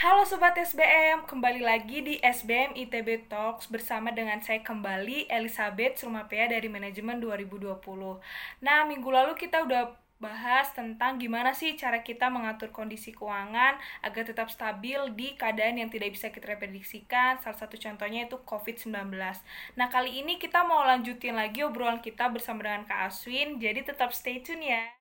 Halo Sobat SBM, kembali lagi di SBM ITB Talks bersama dengan saya kembali Elizabeth Surmapea dari Manajemen 2020. Nah, minggu lalu kita udah bahas tentang gimana sih cara kita mengatur kondisi keuangan agar tetap stabil di keadaan yang tidak bisa kita prediksikan. Salah satu contohnya itu COVID-19. Nah, kali ini kita mau lanjutin lagi obrolan kita bersama dengan Kak Aswin, jadi tetap stay tune ya.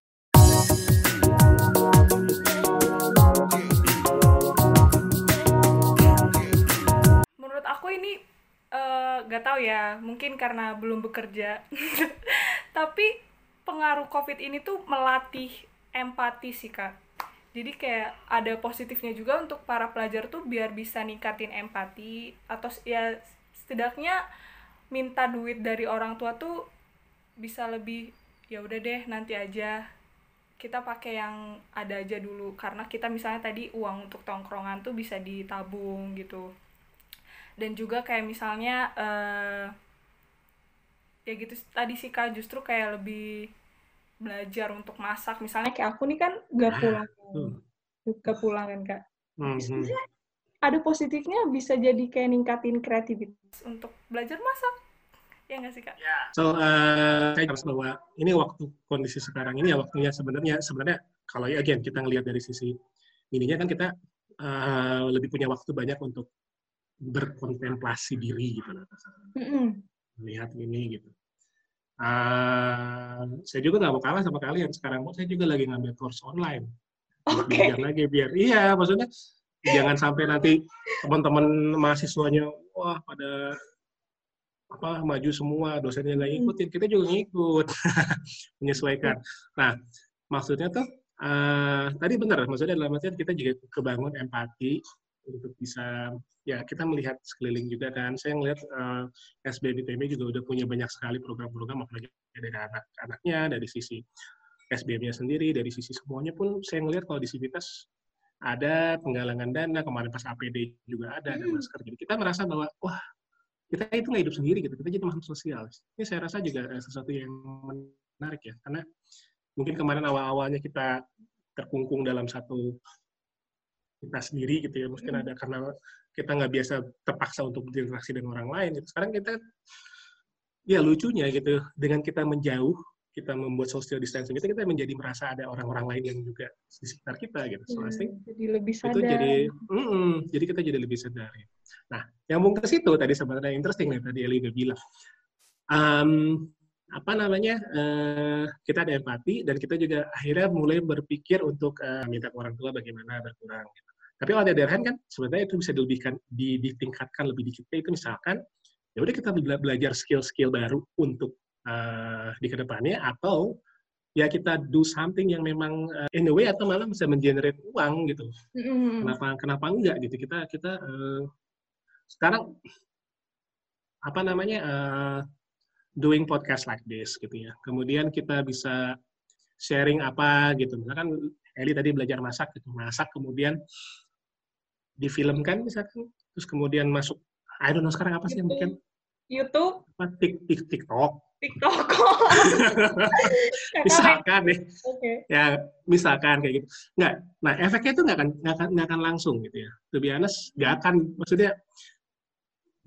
Aku ini uh, tahu ya mungkin karena belum bekerja. Tapi pengaruh covid ini tuh melatih empati sih kak. Jadi kayak ada positifnya juga untuk para pelajar tuh biar bisa ningkatin empati atau ya setidaknya minta duit dari orang tua tuh bisa lebih ya udah deh nanti aja. Kita pakai yang ada aja dulu. Karena kita misalnya tadi uang untuk tongkrongan tuh bisa ditabung gitu dan juga kayak misalnya uh, ya gitu tadi sih kak justru kayak lebih belajar untuk masak misalnya kayak aku nih kan gak ah, pulang hmm. gak pulang kan kak hmm. hmm. ada positifnya bisa jadi kayak ningkatin kreativitas untuk belajar masak ya nggak sih kak? Yeah. So uh, saya harus bahwa ini waktu kondisi sekarang ini ya waktunya sebenarnya sebenarnya kalau ya again kita ngelihat dari sisi ininya kan kita uh, lebih punya waktu banyak untuk berkontemplasi diri gitu mm-hmm. melihat ini gitu. Uh, saya juga nggak mau kalah sama kalian sekarang. Saya juga lagi ngambil course online. Okay. lagi biar iya maksudnya jangan sampai nanti teman-teman mahasiswanya wah pada apa maju semua dosennya nggak ngikutin. Kita juga ngikut menyesuaikan. Nah maksudnya tuh uh, tadi benar maksudnya dalam artian kita juga kebangun empati untuk bisa ya kita melihat sekeliling juga kan. Saya melihat uh, eh, SBM ITB juga udah punya banyak sekali program-program apalagi dari anak-anaknya, dari sisi SBM-nya sendiri, dari sisi semuanya pun saya melihat kalau di Civitas ada penggalangan dana, kemarin pas APD juga ada, ada hmm. masker. Jadi kita merasa bahwa, wah, kita itu nggak hidup sendiri gitu, kita jadi makhluk sosial. Ini saya rasa juga sesuatu yang menarik ya, karena mungkin kemarin awal-awalnya kita terkungkung dalam satu kita sendiri gitu ya mungkin hmm. ada karena kita nggak biasa terpaksa untuk berinteraksi dengan orang lain gitu. sekarang kita ya lucunya gitu dengan kita menjauh kita membuat social distancing itu kita menjadi merasa ada orang-orang lain yang juga di sekitar kita gitu. So, hmm, jadi lebih sadar. Itu jadi, mm -mm, jadi kita jadi lebih sadar. Ya. Nah, yang mungkin ke situ tadi sebenarnya interesting nih tadi Eli udah bilang. Um, apa namanya uh, kita ada empati dan kita juga akhirnya mulai berpikir untuk uh, minta orang tua bagaimana berkurang gitu. Tapi kalau ada hand kan sebenarnya itu bisa dilebihkan, ditingkatkan lebih dikit. Itu misalkan ya udah kita belajar skill-skill baru untuk uh, di ke depannya atau ya kita do something yang memang uh, in a way atau malah bisa mengenerate uang gitu. Mm. Kenapa kenapa enggak gitu kita kita uh, sekarang apa namanya uh, doing podcast like this gitu ya. Kemudian kita bisa sharing apa gitu. Misalkan Eli tadi belajar masak gitu, masak kemudian difilmkan misalkan terus kemudian masuk I don't know sekarang apa sih yang mungkin YouTube apa tik tik TikTok. TikTok. Misalkan deh. Okay. ya misalkan kayak gitu. Nggak nah efeknya itu nggak akan nggak akan, nggak akan langsung gitu ya. To be honest nggak akan maksudnya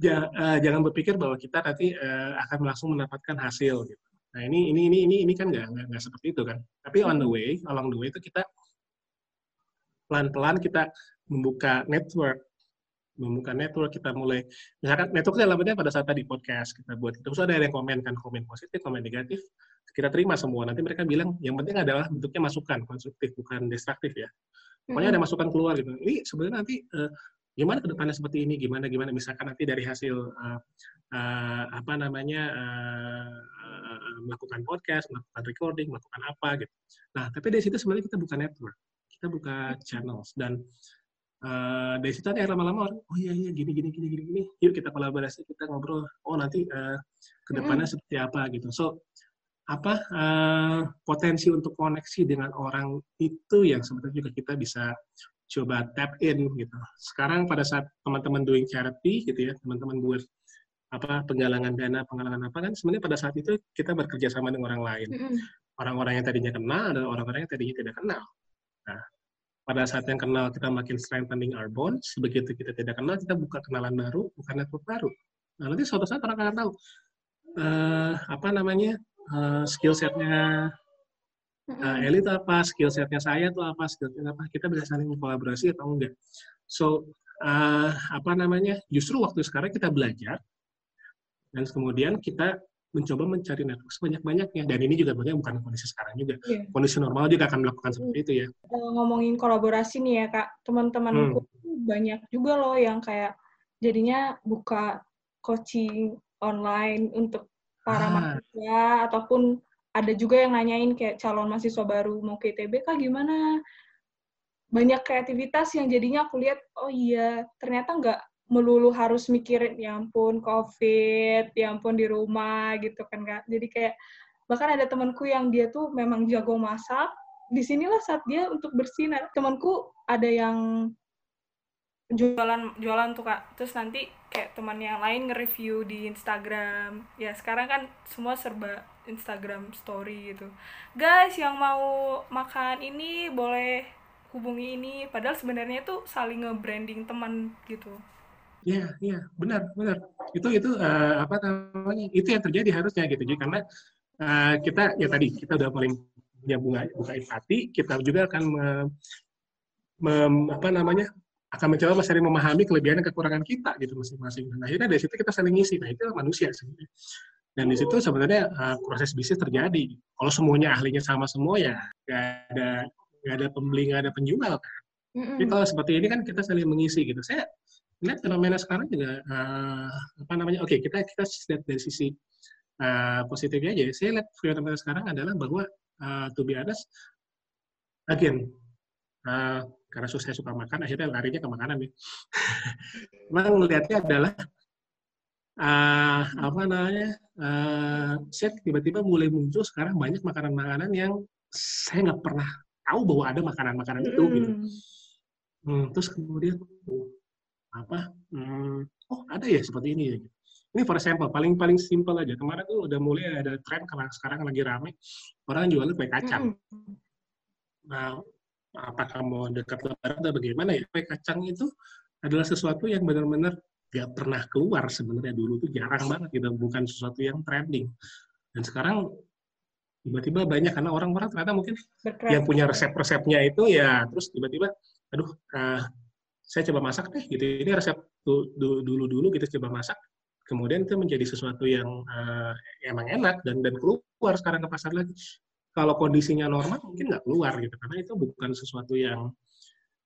ja, uh, jangan berpikir bahwa kita nanti uh, akan langsung mendapatkan hasil gitu. Nah ini ini ini ini ini kan nggak nggak seperti itu kan. Tapi on the way along the way itu kita pelan-pelan kita membuka network. Membuka network kita mulai misalkan network dalam artinya pada saat tadi podcast kita buat itu ada yang komen kan komen positif komen negatif kita terima semua. Nanti mereka bilang yang penting adalah bentuknya masukan konstruktif bukan destruktif ya. Pokoknya ada masukan keluar gitu. Ini sebenarnya nanti uh, gimana ke depannya seperti ini gimana gimana? Misalkan nanti dari hasil uh, uh, apa namanya uh, uh, melakukan podcast melakukan recording melakukan apa gitu. Nah tapi dari situ sebenarnya kita buka network kita buka channels. Dan uh, dari situ ada lama-lama orang oh iya iya gini gini gini gini gini yuk kita kolaborasi kita ngobrol oh nanti uh, ke depannya mm. seperti apa gitu so apa uh, potensi untuk koneksi dengan orang itu yang sebetulnya juga kita bisa coba tap in gitu. Sekarang pada saat teman-teman doing charity gitu ya, teman-teman buat apa penggalangan dana, penggalangan apa kan sebenarnya pada saat itu kita bekerja sama dengan orang lain. Orang-orang yang tadinya kenal dan orang-orang yang tadinya tidak kenal. Nah, pada saat yang kenal kita makin strengthening our bonds, begitu kita tidak kenal kita buka kenalan baru, bukan network baru. Nah, nanti suatu saat orang akan tahu uh, apa namanya uh, skill setnya uh, Eli itu apa, skill setnya saya itu apa, skill setnya apa, kita bisa saling kolaborasi atau enggak. So uh, apa namanya, justru waktu sekarang kita belajar dan kemudian kita mencoba mencari network sebanyak-banyaknya dan ini juga banyak bukan kondisi sekarang juga yeah. kondisi normal juga akan melakukan seperti itu ya ngomongin kolaborasi nih ya kak teman-temanku hmm. banyak juga loh yang kayak jadinya buka coaching online untuk para ah. mahasiswa ataupun ada juga yang nanyain kayak calon mahasiswa baru mau ke ITB kak gimana banyak kreativitas yang jadinya aku lihat oh iya ternyata nggak melulu harus mikirin ya ampun covid ya ampun di rumah gitu kan kak. Jadi kayak bahkan ada temanku yang dia tuh memang jago masak di sinilah saat dia untuk bersinar. Temanku ada yang jualan jualan tuh kak. Terus nanti kayak teman yang lain nge-review di Instagram. Ya sekarang kan semua serba Instagram story gitu. Guys yang mau makan ini boleh hubungi ini. Padahal sebenarnya tuh saling nge-branding teman gitu Iya, iya, benar, benar. Itu itu uh, apa namanya? Itu yang terjadi harusnya gitu. Jadi karena uh, kita ya tadi kita udah paling punya bunga buka empati, kita juga akan me, me, apa namanya? akan mencoba mencari memahami kelebihan dan kekurangan kita gitu masing-masing. Nah, akhirnya dari situ kita saling ngisi. Nah, itu manusia sebenarnya. Dan di situ sebenarnya uh, proses bisnis terjadi. Kalau semuanya ahlinya sama semua ya nggak ada nggak ada pembeli nggak ada penjual kan. Mm -hmm. Jadi kalau seperti ini kan kita saling mengisi gitu. Saya lihat fenomena sekarang juga uh, apa namanya oke okay, kita kita lihat dari sisi uh, positifnya aja. Saya lihat fenomena sekarang adalah bahwa uh, to be honest again uh, karena saya suka makan akhirnya larinya ke makanan nih memang melihatnya adalah uh, apa namanya uh, saya tiba-tiba mulai muncul sekarang banyak makanan-makanan yang saya nggak pernah tahu bahwa ada makanan-makanan itu gitu. Hmm, terus kemudian apa? Hmm, oh ada ya seperti ini ya. Ini for example paling paling simple aja. Kemarin tuh udah mulai ada tren karena sekarang lagi rame. Orang jual kue kacang. Nah apakah mau dekat lebaran atau bagaimana ya? Kue kacang itu adalah sesuatu yang benar-benar gak pernah keluar sebenarnya. Dulu tuh jarang banget gitu. Bukan sesuatu yang trending. Dan sekarang tiba-tiba banyak. Karena orang-orang ternyata mungkin Berkreatif. yang punya resep-resepnya itu ya terus tiba-tiba aduh uh, saya coba masak deh gitu. Ini resep dulu dulu kita coba masak. Kemudian itu menjadi sesuatu yang uh, emang enak dan dan keluar sekarang ke pasar lagi. Kalau kondisinya normal mungkin nggak keluar gitu. Karena itu bukan sesuatu yang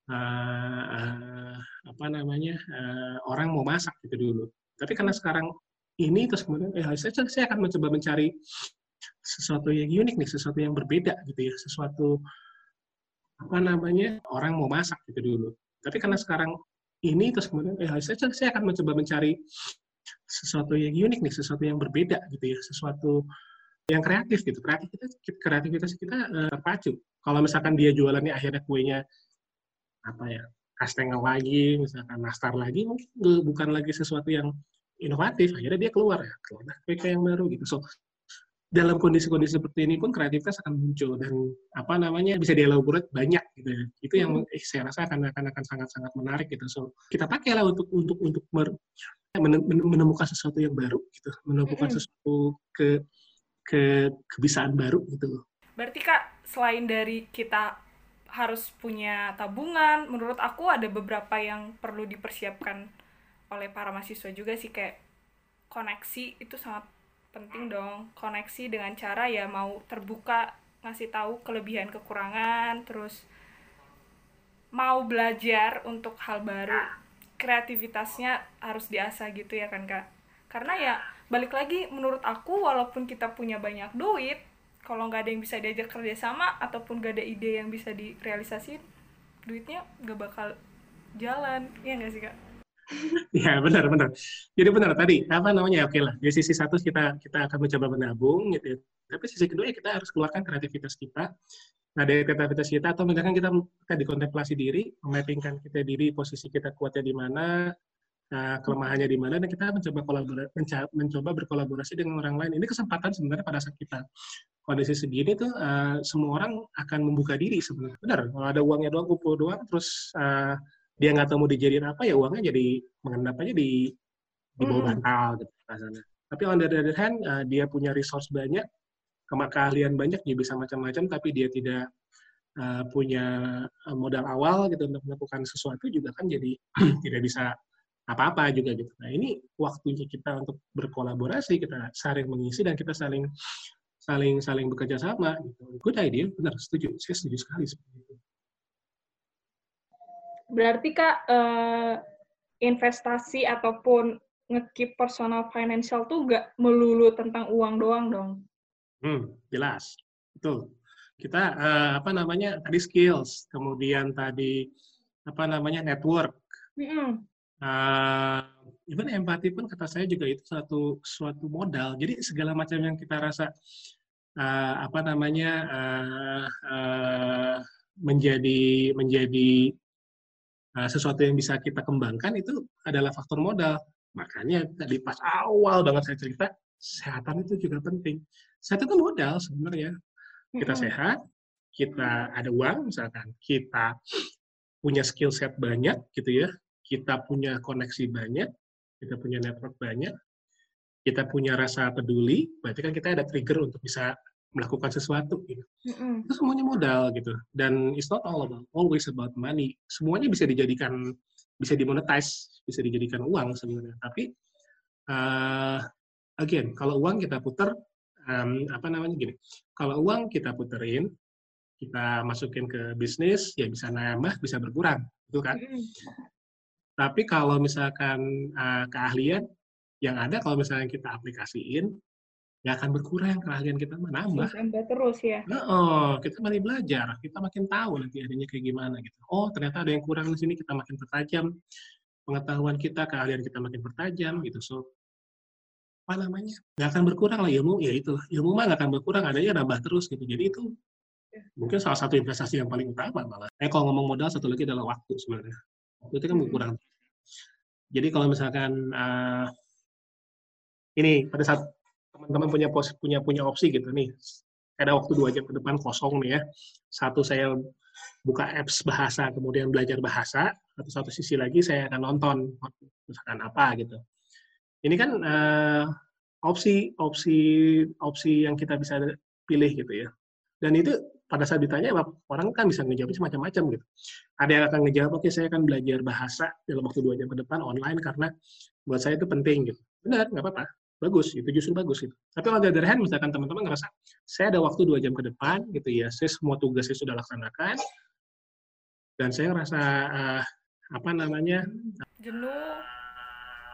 uh, uh, apa namanya uh, orang mau masak gitu dulu. Tapi karena sekarang ini terus kemudian eh, saya, saya akan mencoba mencari sesuatu yang unik nih sesuatu yang berbeda gitu ya. Sesuatu apa namanya orang mau masak gitu dulu tapi karena sekarang ini terus kemudian eh, saya, saya akan mencoba mencari sesuatu yang unik nih, sesuatu yang berbeda gitu ya, sesuatu yang kreatif gitu. Kreativitas kreativitas kita uh, terpacu. Kalau misalkan dia jualannya akhirnya kuenya apa ya kastengel lagi, misalkan nastar lagi, mungkin bukan lagi sesuatu yang inovatif. Akhirnya dia keluar ya, keluar kue yang baru gitu. So dalam kondisi-kondisi seperti ini pun kreativitas akan muncul dan apa namanya bisa dielaborate banyak gitu ya. Itu yang hmm. eh, saya rasa akan akan akan sangat-sangat menarik gitu. So kita pakai lah untuk untuk untuk mer, menemukan sesuatu yang baru gitu, menemukan hmm. sesuatu ke ke kebisaan baru gitu. Berarti Kak, selain dari kita harus punya tabungan, menurut aku ada beberapa yang perlu dipersiapkan oleh para mahasiswa juga sih kayak koneksi itu sangat penting dong koneksi dengan cara ya mau terbuka ngasih tahu kelebihan kekurangan terus mau belajar untuk hal baru. Kreativitasnya harus diasah gitu ya kan kak? Karena ya balik lagi menurut aku walaupun kita punya banyak duit kalau nggak ada yang bisa diajak kerjasama ataupun gak ada ide yang bisa direalisasi duitnya gak bakal jalan. Ya nggak sih kak ya benar benar. Jadi benar tadi apa namanya oke lah. Di sisi satu kita kita akan mencoba menabung gitu. Ya. Tapi sisi kedua ya kita harus keluarkan kreativitas kita. Nah dari kreativitas kita atau misalkan kita kita dikontemplasi diri, memappingkan kita diri posisi kita kuatnya di mana, uh, kelemahannya di mana dan kita mencoba kolaborasi mencoba berkolaborasi dengan orang lain ini kesempatan sebenarnya pada saat kita kondisi segini tuh uh, semua orang akan membuka diri sebenarnya benar kalau ada uangnya doang kumpul doang terus uh, dia nggak tahu mau dijadiin apa ya uangnya jadi mengendap aja di di bawah hmm. bantal gitu rasanya tapi on the other hand uh, dia punya resource banyak keahlian banyak dia bisa macam-macam tapi dia tidak uh, punya modal awal gitu untuk melakukan sesuatu juga kan jadi tidak bisa apa-apa juga gitu. Nah ini waktunya kita untuk berkolaborasi, kita saling mengisi dan kita saling saling saling bekerja sama. Gitu. Good idea, benar setuju, saya setuju sekali itu. Berarti kak eh, investasi ataupun ngekip personal financial tuh gak melulu tentang uang doang dong? Hmm, jelas, betul. Kita uh, apa namanya tadi skills, kemudian tadi apa namanya network. Mm -hmm uh, even empati pun kata saya juga itu suatu suatu modal. Jadi segala macam yang kita rasa uh, apa namanya uh, uh, menjadi menjadi uh, sesuatu yang bisa kita kembangkan itu adalah faktor modal. Makanya tadi pas awal banget saya cerita kesehatan itu juga penting. Sehat itu modal sebenarnya. Kita sehat, kita ada uang misalkan, kita punya skill set banyak gitu ya, kita punya koneksi banyak, kita punya network banyak, kita punya rasa peduli, berarti kan kita ada trigger untuk bisa melakukan sesuatu gitu. Mm-hmm. Itu semuanya modal gitu. Dan it's not all about always about money. Semuanya bisa dijadikan bisa dimonetize, bisa dijadikan uang sebenarnya. Tapi uh, again, kalau uang kita putar um, apa namanya gini. Kalau uang kita puterin, kita masukin ke bisnis, ya bisa nambah, bisa berkurang, itu kan. Mm-hmm. Tapi kalau misalkan uh, keahlian yang ada kalau misalnya kita aplikasiin, nggak akan berkurang keahlian kita menambah. Tambah terus ya. Nah, oh, kita masih belajar, kita makin tahu nanti adanya kayak gimana gitu. Oh, ternyata ada yang kurang di sini, kita makin pertajam pengetahuan kita, keahlian kita makin pertajam gitu. So, apa namanya? Nggak akan berkurang lah ilmu, ya itu. Ilmu mah nggak akan berkurang, adanya nambah terus gitu. Jadi itu ya. mungkin salah satu investasi yang paling utama malah. Eh, kalau ngomong modal, satu lagi adalah waktu sebenarnya itu kan berkurang. Jadi kalau misalkan uh, ini pada saat teman-teman punya pos, punya punya opsi gitu nih, ada waktu dua jam ke depan kosong nih ya. Satu saya buka apps bahasa kemudian belajar bahasa, atau satu sisi lagi saya akan nonton misalkan apa gitu. Ini kan uh, opsi opsi opsi yang kita bisa pilih gitu ya. Dan itu pada saat ditanya orang kan bisa ngejawab semacam-macam gitu. Ada yang akan ngejawab, oke okay, saya akan belajar bahasa dalam waktu dua jam ke depan online karena buat saya itu penting gitu. Benar, nggak apa-apa. Bagus, itu justru bagus gitu. Tapi kalau dari hand, misalkan teman-teman ngerasa, saya ada waktu dua jam ke depan gitu ya, saya semua tugas saya sudah laksanakan, dan saya ngerasa uh, apa namanya jenuh.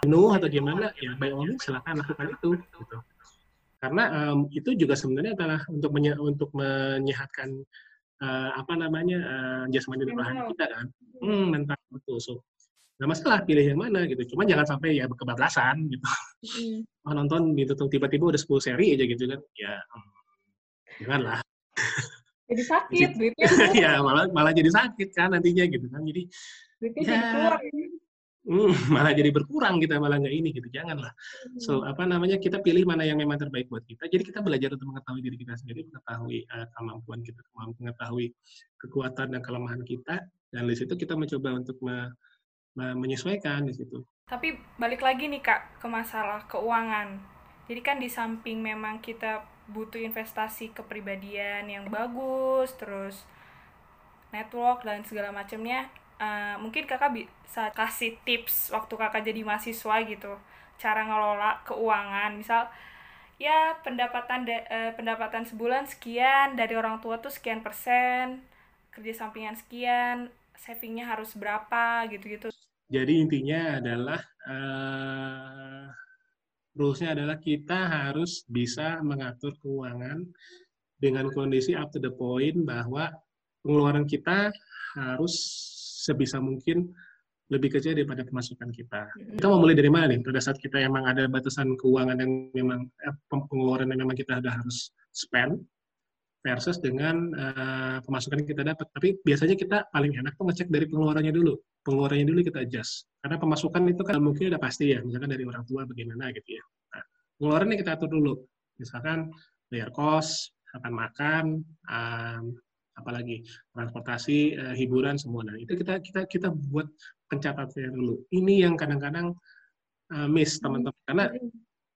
jenuh atau gimana ya by all means silakan lakukan itu gitu. Karena um, itu juga sebenarnya adalah untuk menye untuk menyehatkan uh, apa namanya uh, jasmani dan rohani kita kan. Hmm, mental betul. So nggak masalah pilih yang mana gitu. Cuma jangan sampai ya kebablasan gitu. Mm. oh, nonton gitu tiba-tiba udah 10 seri aja gitu kan. Ya um, janganlah jadi sakit duitnya ya malah malah jadi sakit kan nantinya gitu kan. Jadi duitnya ya, jadi keluar. hmm, malah jadi berkurang kita malah nggak ini gitu. Janganlah so hmm. apa namanya kita pilih mana yang memang terbaik buat kita. Jadi kita belajar untuk mengetahui diri kita sendiri mengetahui uh, kemampuan kita mengetahui kekuatan dan kelemahan kita. Dan di situ kita mencoba untuk me, menyesuaikan di situ. Tapi balik lagi nih kak ke masalah keuangan. Jadi kan di samping memang kita butuh investasi kepribadian yang bagus terus network dan segala macamnya uh, mungkin kakak bisa kasih tips waktu kakak jadi mahasiswa gitu cara ngelola keuangan. Misal ya pendapatan uh, pendapatan sebulan sekian dari orang tua tuh sekian persen kerja sampingan sekian savingnya harus berapa gitu-gitu jadi intinya adalah uh, rulesnya adalah kita harus bisa mengatur keuangan dengan kondisi up to the point bahwa pengeluaran kita harus sebisa mungkin lebih kecil daripada pemasukan kita. Kita mau mulai dari mana nih? Pada saat kita emang ada batasan keuangan yang memang eh, pengeluaran yang memang kita ada harus spend, versus dengan uh, pemasukan yang kita dapat. Tapi biasanya kita paling enak tuh ngecek dari pengeluarannya dulu. Pengeluarannya dulu kita adjust. Karena pemasukan itu kan mungkin udah pasti ya, misalkan dari orang tua bagaimana gitu ya. Nah, pengeluarannya kita atur dulu. Misalkan bayar kos, akan makan, um, apalagi transportasi, uh, hiburan semua. Nah, itu kita kita kita buat pencatatannya dulu. Ini yang kadang-kadang uh, miss teman-teman karena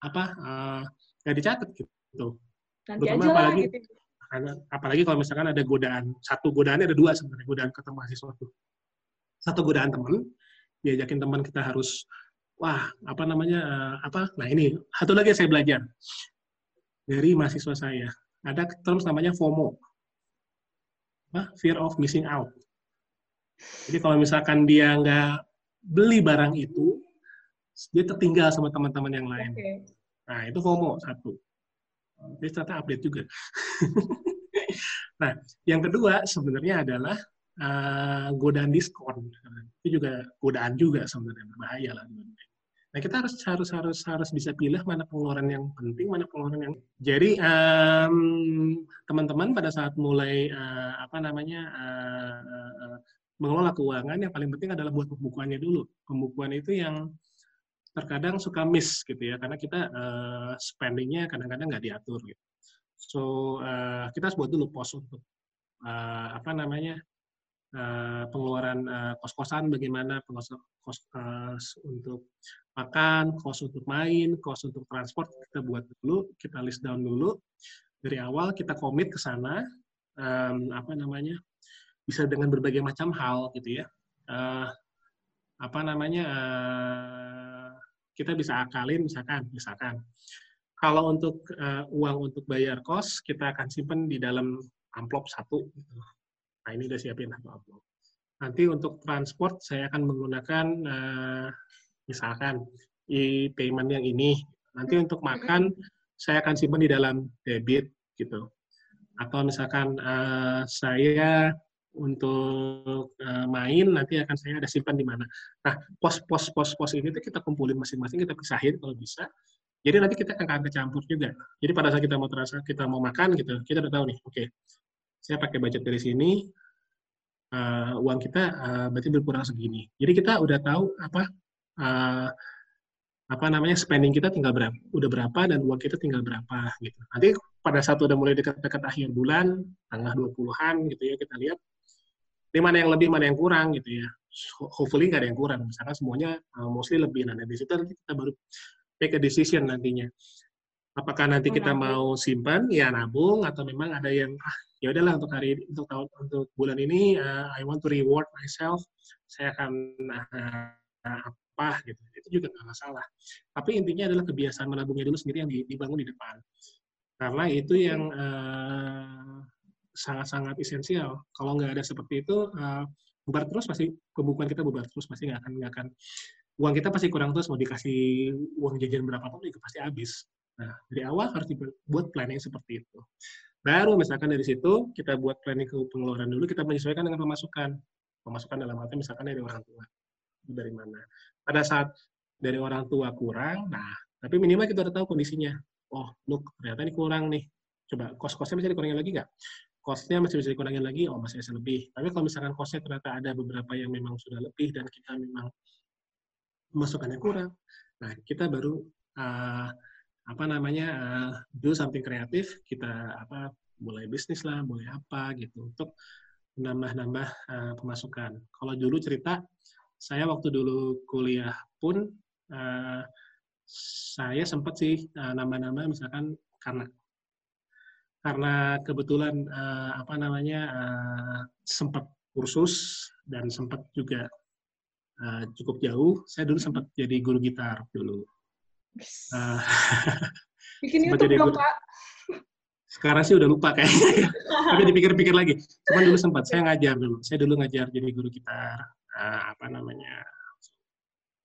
apa uh, nggak dicatat gitu. Nanti Terutama aja apalagi, lah, gitu apalagi kalau misalkan ada godaan satu godaannya ada dua sebenarnya godaan ketemu mahasiswa tuh. Satu godaan teman diajakin teman kita harus wah apa namanya uh, apa nah ini satu lagi yang saya belajar. Dari mahasiswa saya. Ada terms namanya FOMO. Apa? fear of missing out. Jadi kalau misalkan dia nggak beli barang itu dia tertinggal sama teman-teman yang lain. Okay. nah itu FOMO satu jadi ternyata update juga. nah, yang kedua sebenarnya adalah uh, godaan diskon. Itu juga godaan juga sebenarnya berbahaya lah. Nah, kita harus harus harus harus bisa pilih mana pengeluaran yang penting, mana pengeluaran yang. Jadi teman-teman um, pada saat mulai uh, apa namanya uh, uh, mengelola keuangan, yang paling penting adalah buat pembukuannya dulu. Pembukuan itu yang terkadang suka miss gitu ya karena kita uh, spendingnya kadang-kadang nggak diatur gitu. So uh, kita buat dulu pos untuk uh, apa namanya uh, pengeluaran uh, kos-kosan bagaimana kos, kos uh, untuk makan, kos untuk main, kos untuk transport kita buat dulu, kita list down dulu dari awal kita komit ke sana um, apa namanya bisa dengan berbagai macam hal gitu ya. Uh, apa namanya kita bisa akalin misalkan misalkan. Kalau untuk uh, uang untuk bayar kos kita akan simpan di dalam amplop satu gitu. nah ini udah siapin satu amplop. Nanti untuk transport saya akan menggunakan uh, misalkan e-payment yang ini. Nanti untuk makan saya akan simpan di dalam debit gitu. Atau misalkan uh, saya untuk uh, main nanti akan saya ada simpan di mana. Nah, pos-pos pos-pos ini tuh kita kumpulin masing-masing, kita pisahin kalau bisa. Jadi nanti kita akan kecampur juga. Jadi pada saat kita mau terasa kita mau makan gitu, kita udah tahu nih, oke, okay, saya pakai budget dari sini, uh, uang kita uh, berarti berkurang segini. Jadi kita udah tahu apa uh, apa namanya spending kita tinggal berapa, udah berapa dan uang kita tinggal berapa gitu. Nanti pada saat udah mulai dekat-dekat akhir bulan, tanggal 20-an gitu ya, kita lihat ini mana yang lebih, mana yang kurang gitu ya. Hopefully nggak ada yang kurang. Misalkan semuanya uh, mostly lebih. Nah, dari situ nanti kita baru make a decision nantinya. Apakah nanti kita mau simpan, ya nabung, atau memang ada yang ah ya udahlah untuk hari untuk tahun untuk bulan ini uh, I want to reward myself, saya akan uh, apa gitu. Itu juga nggak masalah. Tapi intinya adalah kebiasaan menabungnya dulu sendiri yang dibangun di depan. Karena itu yang uh, sangat-sangat esensial. Kalau nggak ada seperti itu, uh, bubar terus pasti pembukuan kita bubar terus pasti nggak akan nggak akan uang kita pasti kurang terus mau dikasih uang jajan berapa pun juga pasti habis. Nah dari awal harus dibuat planning seperti itu. Baru misalkan dari situ kita buat planning ke pengeluaran dulu kita menyesuaikan dengan pemasukan. Pemasukan dalam arti misalkan dari orang tua dari mana. Pada saat dari orang tua kurang, nah tapi minimal kita udah tahu kondisinya. Oh, look ternyata ini kurang nih. Coba kos-kosnya bisa dikurangin lagi nggak? Kosnya masih bisa dikurangin lagi, oh masih bisa lebih. Tapi kalau misalkan kosnya ternyata ada beberapa yang memang sudah lebih dan kita memang masukannya kurang, nah kita baru uh, apa namanya uh, do something kreatif, kita apa mulai bisnis lah, mulai apa gitu untuk menambah-nambah uh, pemasukan. Kalau dulu cerita, saya waktu dulu kuliah pun uh, saya sempat sih nambah-nambah misalkan karena karena kebetulan uh, apa namanya uh, sempat kursus dan sempat juga uh, cukup jauh. Saya dulu sempat jadi guru gitar dulu. Uh, Bikin YouTube dong, Pak. Sekarang sih udah lupa kayaknya. Tapi dipikir-pikir lagi. Cuman dulu sempat saya ngajar dulu. Saya dulu ngajar jadi guru gitar. Uh, apa namanya?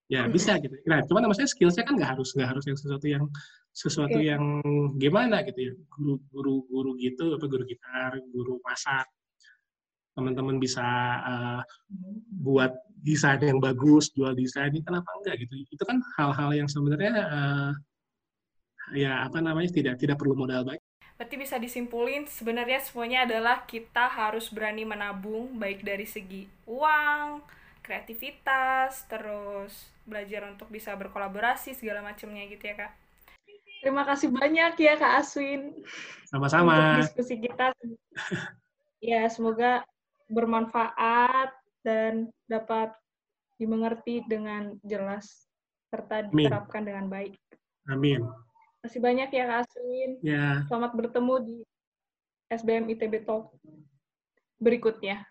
Ya bisa gitu. Nah, cuman saya skill saya kan nggak harus nggak harus yang sesuatu yang sesuatu okay. yang gimana gitu ya. Guru guru guru gitu apa guru gitar guru masak. Teman-teman bisa uh, buat desain yang bagus jual desain ini kenapa enggak gitu. Itu kan hal-hal yang sebenarnya uh, ya apa namanya tidak tidak perlu modal banyak. Berarti bisa disimpulin sebenarnya semuanya adalah kita harus berani menabung baik dari segi uang, kreativitas, terus belajar untuk bisa berkolaborasi segala macamnya gitu ya kak. Terima kasih banyak ya Kak Aswin. Sama-sama. Diskusi kita. ya, semoga bermanfaat dan dapat dimengerti dengan jelas serta diterapkan Amin. dengan baik. Amin. Terima kasih banyak ya Kak Aswin. Ya. Selamat bertemu di SBM ITB Talk berikutnya.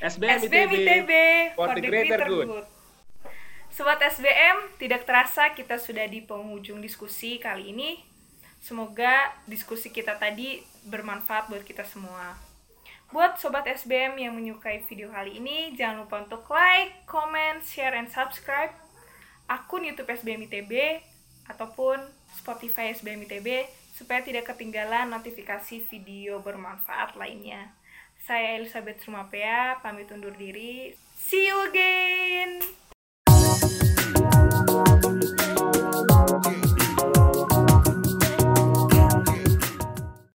SBM, SBM ITB, ITB for, for the greater, greater good. good. Sobat SBM, tidak terasa kita sudah di penghujung diskusi kali ini. Semoga diskusi kita tadi bermanfaat buat kita semua. Buat sobat SBM yang menyukai video kali ini, jangan lupa untuk like, comment, share, and subscribe akun YouTube SBM ITB ataupun Spotify SBM ITB supaya tidak ketinggalan notifikasi video bermanfaat lainnya. Saya Elizabeth Rumapea, pamit undur diri. See you again!